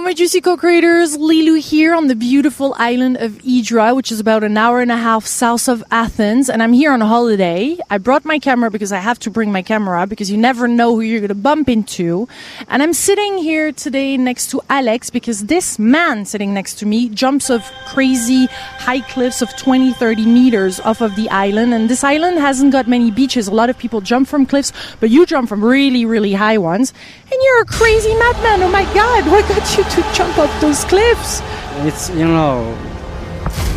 Hello, my Juicy Co-creators. Lilou here on the beautiful island of Hydra, which is about an hour and a half south of Athens. And I'm here on a holiday. I brought my camera because I have to bring my camera because you never know who you're going to bump into. And I'm sitting here today next to Alex because this man sitting next to me jumps off crazy high cliffs of 20, 30 meters off of the island. And this island hasn't got many beaches. A lot of people jump from cliffs, but you jump from really, really high ones. And you're a crazy madman. Oh my God. What got you to jump off those cliffs? It's, you know,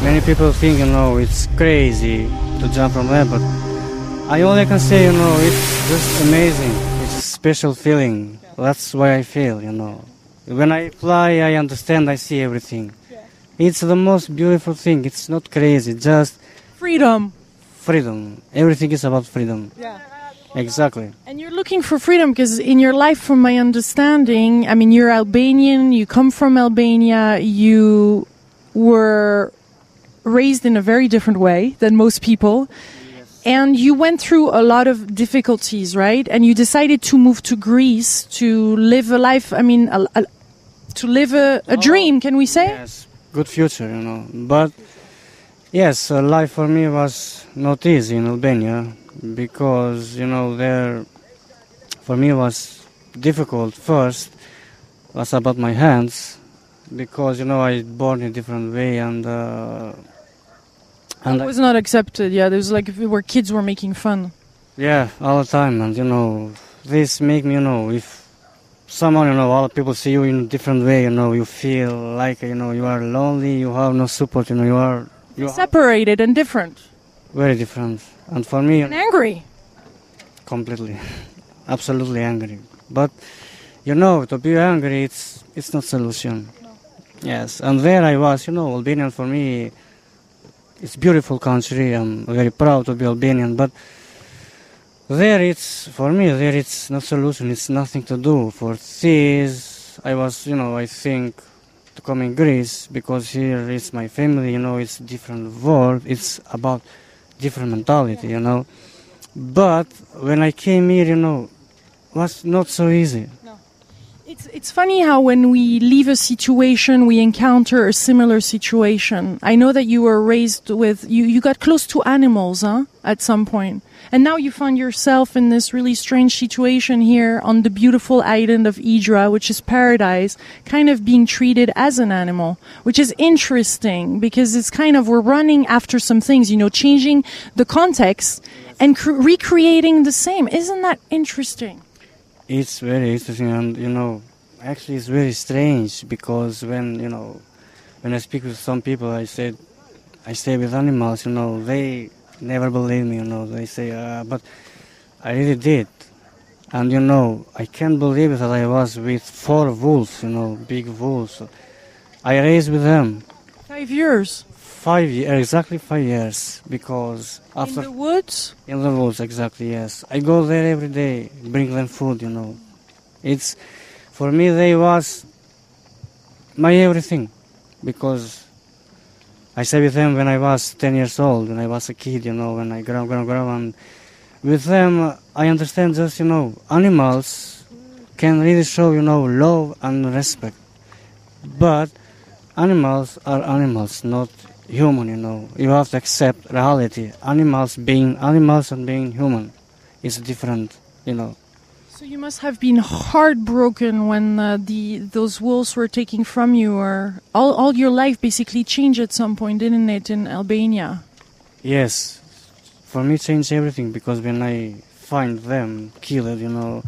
many people think, you know, it's crazy to jump from there, but I only can say, you know, it's just amazing. It's a special feeling. That's why I feel, you know. When I fly, I understand, I see everything. It's the most beautiful thing. It's not crazy, just Freedom. freedom. Everything is about freedom. Yeah. Exactly. And you're looking for freedom because in your life, from my understanding, I mean, you're Albanian, you come from Albania, you were raised in a very different way than most people. And you went through a lot of difficulties, right? And you decided to move to Greece to live a life, I mean, a, a, to live a, a dream, can we say? Yes, good future, you know. But yes, uh, life for me was not easy in Albania because you know there for me was difficult. First was about my hands because you know I born in a different way and uh, and It was not accepted, yeah. There was like where kids were making fun. Yeah, all the time, and you know, this make me, you know, if someone, you know, all people see you in a different way, you know, you feel like, you know, you are lonely, you have no support, you know, you are, you are Separated and different. very different. And for me, And angry. completely, absolutely angry. But you know, to be angry, it's it's not solution. Yes, and there I was, you know, Albanian for me, it's beautiful country. I'm very proud to be Albanian, but there it's for me there it's no solution. It's nothing to do. For this, I was, you know, I think to come in Greece because here is my family. You know, it's different world. It's about different mentality. You know, but when I came here, you know, was not so easy. It's it's funny how when we leave a situation, we encounter a similar situation. I know that you were raised with you. You got close to animals, huh? At some point, and now you find yourself in this really strange situation here on the beautiful island of Hydra, which is paradise, kind of being treated as an animal, which is interesting because it's kind of we're running after some things, you know, changing the context and cr- recreating the same. Isn't that interesting? It's very interesting, and you know, actually, it's very strange because when you know, when I speak with some people, I said, I stay with animals. You know, they never believe me. You know, they say, uh, but I really did, and you know, I can't believe that I was with four wolves. You know, big wolves. I raised with them Five years five years, exactly five years, because after in the woods. In the woods, exactly, yes. I go there every day, bring them food, you know. It's, for me, they was my everything, because I stayed with them when I was 10 years old, when I was a kid, you know, when I grow, grow, grow, and with them, uh, I understand just, you know, animals can really show, you know, love and respect. But animals are animals, not human, you know. You have to accept reality. Animals being animals and being human is different, you know. So you must have been heartbroken when uh, the those wolves were taken from you, or all all your life basically changed at some point, didn't it, in Albania? Yes, for me changed everything because when I find them killed, you know,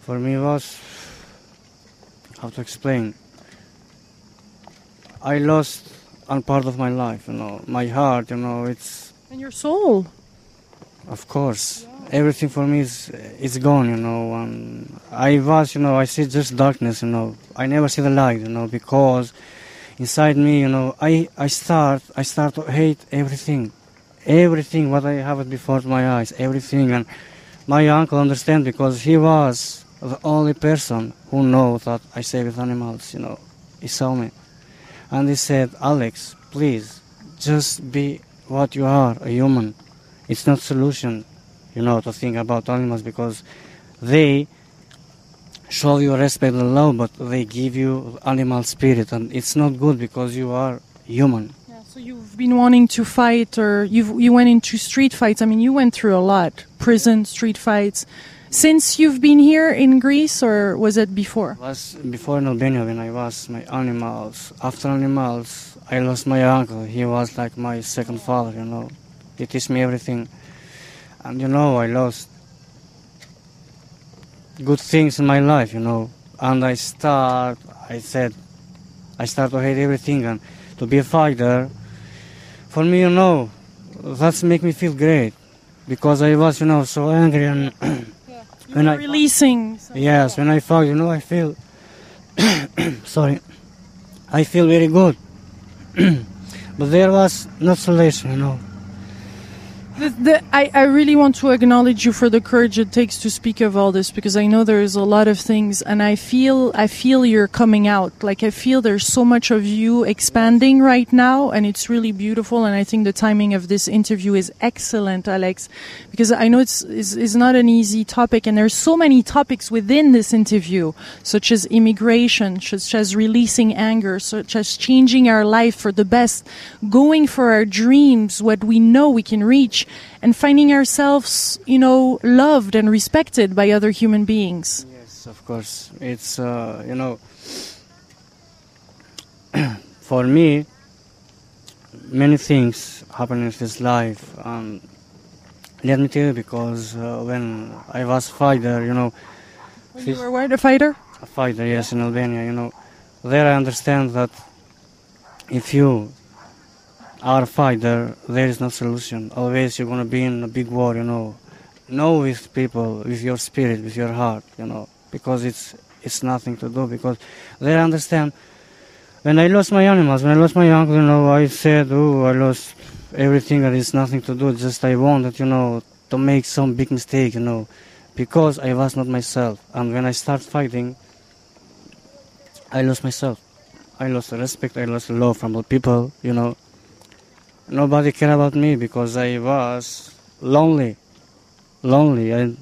for me was how to explain. I lost one part of my life, you know, my heart, you know, it's And your soul. Of course, everything for me is is gone, you know. And I was, you know, I see just darkness, you know. I never see the light, you know, because inside me, you know, I I start I start to hate everything, everything what I have before my eyes, everything. And my uncle understand because he was the only person who knows that I stay with animals, you know. He saw me, and he said, Alex, please, just be what you are, a human it's not solution, you know, to think about animals because they show you respect and love, but they give you animal spirit, and it's not good because you are human. Yeah, so you've been wanting to fight, or you you went into street fights. I mean, you went through a lot: prison, street fights. Since you've been here in Greece, or was it before? was before in Albania when I was my animals. After animals, I lost my uncle. He was like my second father, you know. He teach me everything, and you know I lost good things in my life, you know. And I start, I said, I start to hate everything and to be a fighter. For me, you know, that's make me feel great because I was, you know, so angry and You When I- releasing. Yes, when I fight, you know, I feel. sorry, I feel very good. but there was no solution, you know. The, I, I really want to acknowledge you for the courage it takes to speak of all this because I know there's a lot of things and I feel I feel you're coming out. Like I feel there's so much of you expanding right now and it's really beautiful and I think the timing of this interview is excellent, Alex, because I know it's is is not an easy topic and there's so many topics within this interview, such as immigration, such as releasing anger, such as changing our life for the best, going for our dreams, what we know we can reach, and finding ourselves, you know, loved and respected by other human beings. Yes, of course. It's, uh, you know, for me, many things happen in this life. Um, let me tell you, because uh, when I was fighter, you know, You were what, a fighter? a fighter, yes, in Albania, you know, there I understand that if you are a fighter, there is no solution. Always you're gonna be in a big war, you know. Know with people, with your spirit, with your heart, you know, because it's it's nothing to do. Because they understand. When I lost my animals, when I lost my uncle, you know, I said, oh, I lost everything, and it's nothing to do. Just I wanted, you know, to make some big mistake, you know, because I was not myself. And when I start fighting, I lost myself. I lost respect, I lost love from the people, you know. Nobody cared about me because I was lonely. Lonely. I,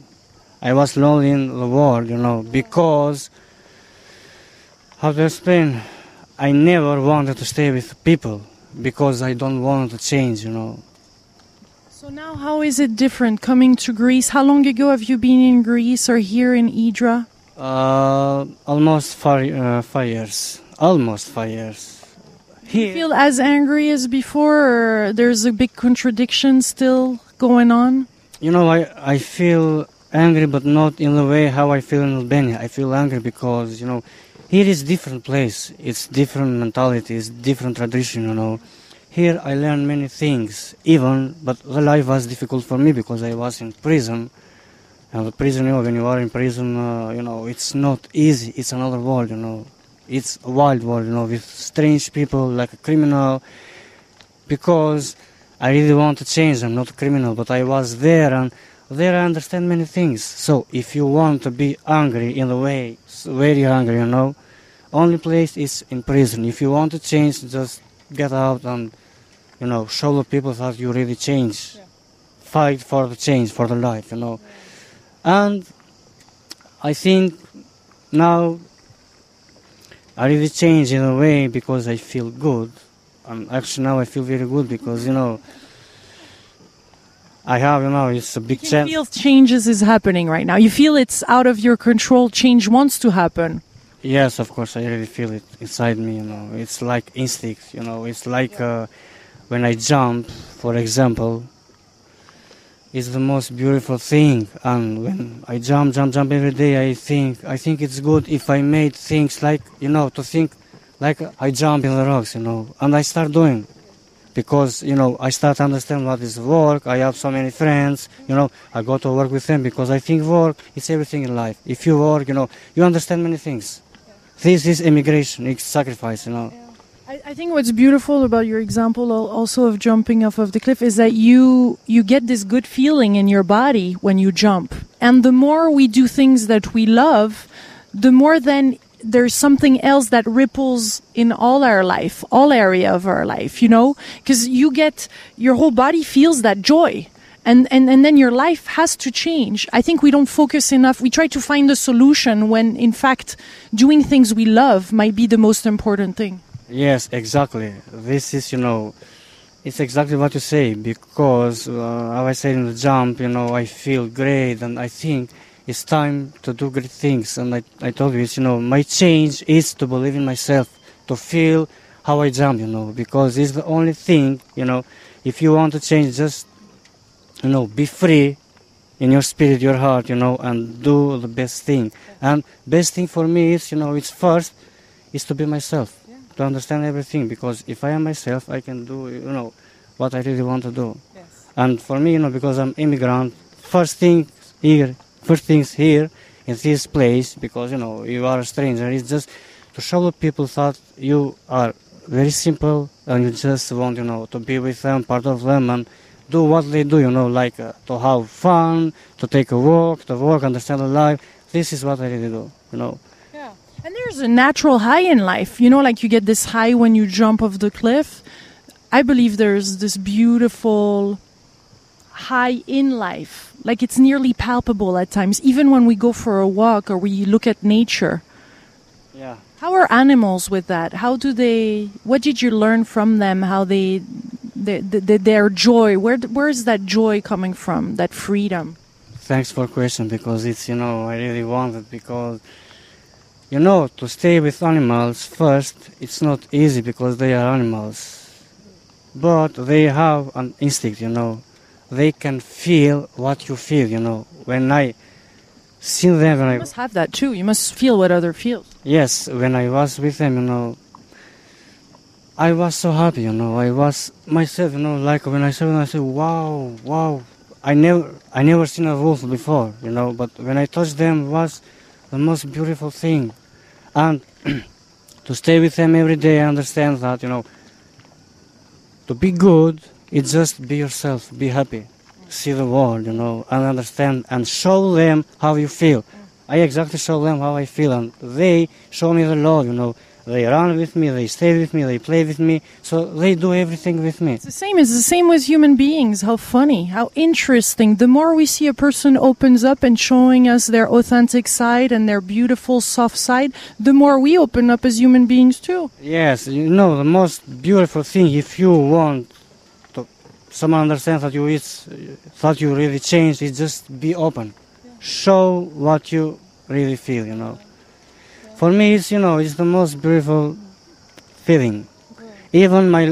I was lonely in the world, you know, because, how to explain, I never wanted to stay with people because I don't want to change, you know. So now, how is it different coming to Greece? How long ago have you been in Greece or here in Hydra? Uh, almost five, uh, five years. Almost five years. Do you feel as angry as before, or there's a big contradiction still going on? You know, I, I feel angry, but not in the way how I feel in Albania. I feel angry because, you know, here is different place. It's different mentality, it's different tradition, you know. Here I learned many things, even, but the life was difficult for me because I was in prison. And the prison, you know, when you are in prison, uh, you know, it's not easy. It's another world, you know. It's a wild world, you know, with strange people, like a criminal. Because I really want to change. I'm not a criminal, but I was there and there I understand many things. So if you want to be angry in the way, very angry, you know, only place is in prison. If you want to change, just get out and, you know, show the people that you really change. Fight for the change, for the life, you know. And I think now I really change in a way because I feel good. And actually now I feel very good because, you know, I have, you know, it's a big You feel changes is happening right now. You feel it's out of your control. Change wants to happen. Yes, of course, I really feel it inside me, you know. It's like instinct, you know. It's like uh, when I jump, for example, it's the most beautiful thing. And when I jump, jump, jump every day, I think, I think it's good if I made things like, you know, to think like I jump in the rocks, you know. And I start doing because, you know, I start understand what is work. I have so many friends, you know, I go to work with them because I think work is everything in life. If you work, you know, you understand many things. This is immigration, it's sacrifice, you know. I, I think what's beautiful about your example also of jumping off of the cliff is that you you get this good feeling in your body when you jump. And the more we do things that we love, the more then there's something else that ripples in all our life, all area of our life, you know? Because you get your whole body feels that joy. and, and, and then your life has to change. I think we don't focus enough. We try to find a solution when, in fact, doing things we love might be the most important thing. Yes, exactly. This is, you know, it's exactly what you say because, uh, as I said in the jump, you know, I feel great and I think it's time to do great things. And I, I told you, you know, my change is to believe in myself, to feel how I jump, you know, because it's the only thing, you know, if you want to change, just, you know, be free in your spirit, your heart, you know, and do the best thing. And best thing for me is, you know, it's first is to be myself, to understand everything. Because if I am myself, I can do, you know, what I really want to do. And for me, you know, because I'm immigrant, first thing here, first things here in this place, because you know you are a stranger, it's just to show the people that you are very simple and you just want, you know, to be with them, part of them, and do what they do, you know, like uh, to have fun, to take a walk, to work, understand the life. This is what I really do, you know. And there's a natural high in life. You know, like you get this high when you jump off the cliff. I believe there's this beautiful high in life. Like it's nearly palpable at times, even when we go for a walk or we look at nature. Yeah. How are animals with that? How do they? What did you learn from them? How they, they, they their joy? Where where is that joy coming from? That freedom? Thanks for question because it's you know I really want it because you know to stay with animals first it's not easy because they are animals, but they have an instinct you know they can feel what you feel you know when I see them when You I must have that too. You must feel what other feels. Yes, when I was with them, you know, I was so happy, you know. I was myself, you know, like when I saw them, I said, "Wow, wow!" I never, I never seen a wolf before, you know. But when I touched them, was the most beautiful thing, and to stay with them every day, I understand that, you know, to be good, it's just be yourself, be happy, see the world, you know, and understand and show them how you feel. I exactly show them how I feel, and they show me the love. You know, they run with me, they stay with me, they play with me, so they do everything with me. It's the same. It's the same with human beings. How funny, how interesting. The more we see a person opens up and showing us their authentic side and their beautiful soft side, the more we open up as human beings too. Yes, you know, the most beautiful thing if you want to someone understands that you is that you really changed, is just be open, show what you really feel. You know, for me, it's you know, it's the most beautiful feeling. Even my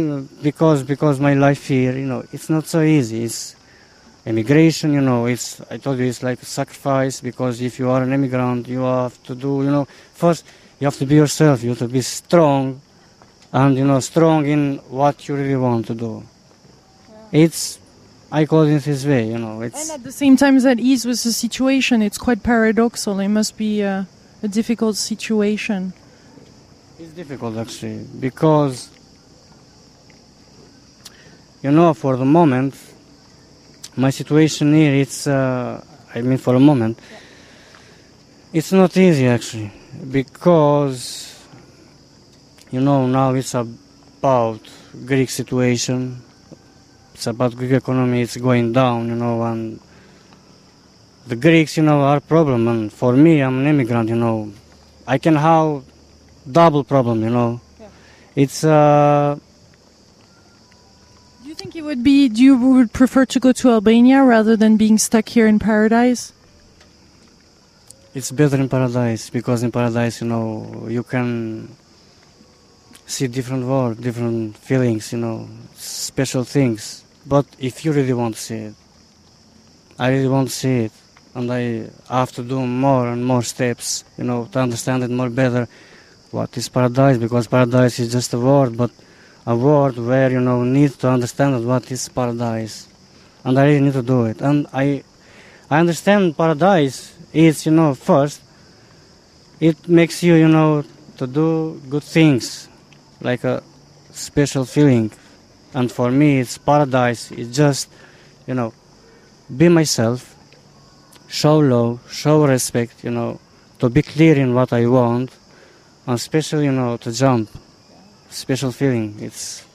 because because my life here, you know, it's not so easy. It's immigration, you know. It's I told you it's like a sacrifice because if you are an immigrant, you have to do, you know, first you have to be yourself. You have to be strong, and you know, strong in what you really want to do. It's I call it this way, you know. It's And at the same time, at ease with the situation. It's quite paradoxal. It must be a, a difficult situation. It's difficult actually because you know for the moment my situation here it's uh, I mean for a moment it's not easy actually because you know now it's about Greek situation it's about Greek economy it's going down you know and the Greeks you know are a problem and for me I'm an immigrant you know I can have double problem, you know. It's uh, Do you think it would be? Do you would prefer to go to Albania rather than being stuck here in paradise? it's better in paradise because in paradise, you know, you can see different world, different feelings, you know, special things. But if you really want to see it, I really want to see it, and I have to do more and more steps, you know, to understand it more better. What is paradise? Because paradise is just a word, but a word where you know need to understand what is paradise, and I really need to do it. And I, I understand paradise is you know first, it makes you you know to do good things, like a special feeling, and for me it's paradise. It's just you know be myself, show love, show respect, you know, to be clear in what I want, and especially, you know, to jump. Special feeling. It's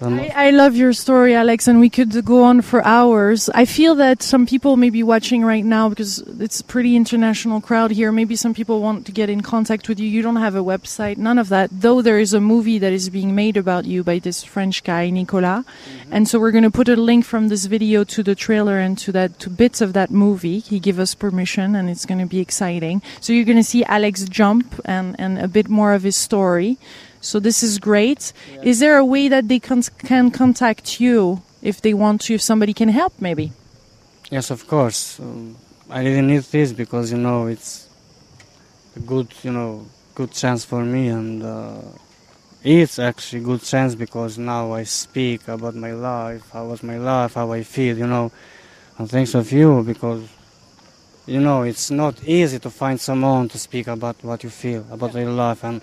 I, I love your story, Alex, and we could go on for hours. I feel that some people may be watching right now because it's a pretty international crowd here. Maybe some people want to get in contact with you. You don't have a website, none of that. Though there is a movie that is being made about you by this French guy, Nicolas. Mm-hmm. And so we're going to put a link from this video to the trailer and to that to bits of that movie. He gave us permission, and it's going to be exciting. So you're going to see Alex jump and and a bit more of his story. So this is great. Is there a way that they can, can contact you if they want to, if somebody can help maybe? yes, of course. Um, I really need this because you know it's a good, you know, good chance for me, and uh, it's actually good chance because now I speak about my life, how was my life, how I feel, you know, and thanks of you because you know it's not easy to find someone to speak about what you feel about your life, and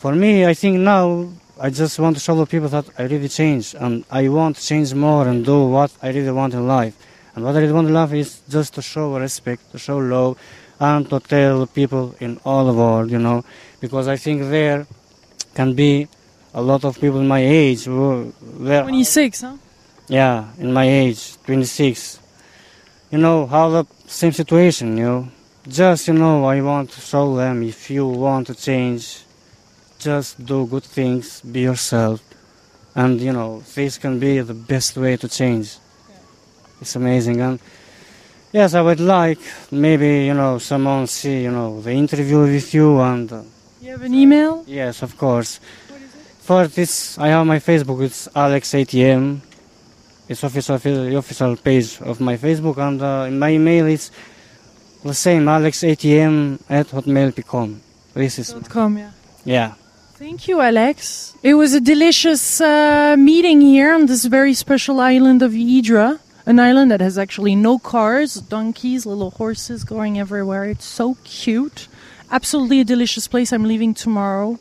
for me, I think now I just want to show the people that I really change, and I want to change more and do what I really want in life. And what I really want in life is just to show respect, to show love, and to tell people in all the world, you know, because I think there can be a lot of people in my age who there 26, huh? yeah in my age 26 you know how the same situation you know just you know i want to show them if you want to change just do good things be yourself and you know this can be the best way to change it's amazing and yes i would like maybe you know someone see you know the interview with you and uh, You have an email? Yes, of course. For this, I have my Facebook. It's Alex ATM. It's official the official page of my Facebook, and uh, my email is the same AlexATM at hotmail.com. This is Dot .com, yeah. yeah. Thank you, Alex. It was a delicious uh, meeting here on this very special island of Hydra, an island that has actually no cars, donkeys, little horses going everywhere. It's so cute. Absolutely a delicious place. I'm leaving tomorrow.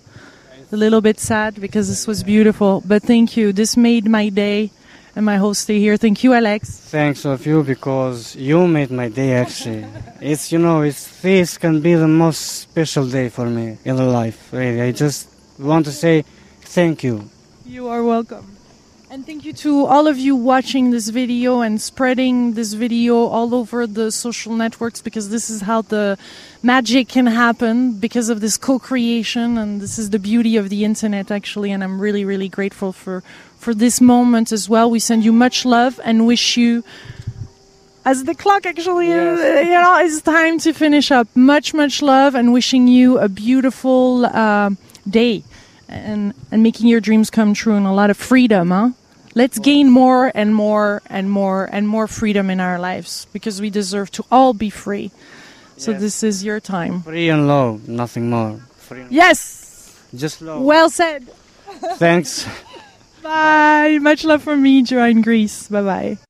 A little bit sad because this was beautiful, but thank you. This made my day and my whole stay here. Thank you, Alex. Thanks of you because you made my day. Actually, it's you know it's this can be the most special day for me in life. Really, I just want to say thank you. You are welcome. And thank you to all of you watching this video and spreading this video all over the social networks because this is how the magic can happen because of this co-creation and this is the beauty of the internet actually and I'm really really grateful for for this moment as well. We send you much love and wish you as the clock actually is, you know it's time to finish up. Much much love and wishing you a beautiful uh, day and and making your dreams come true and a lot of freedom, huh? Let's gain more and more and more and more freedom in our lives because we deserve to all be free. So Yes. this is your time. Free and love, nothing more. Free and Yes. just love. Well said. Thanks. Bye. Much love from me, Joanne Greece. Bye bye.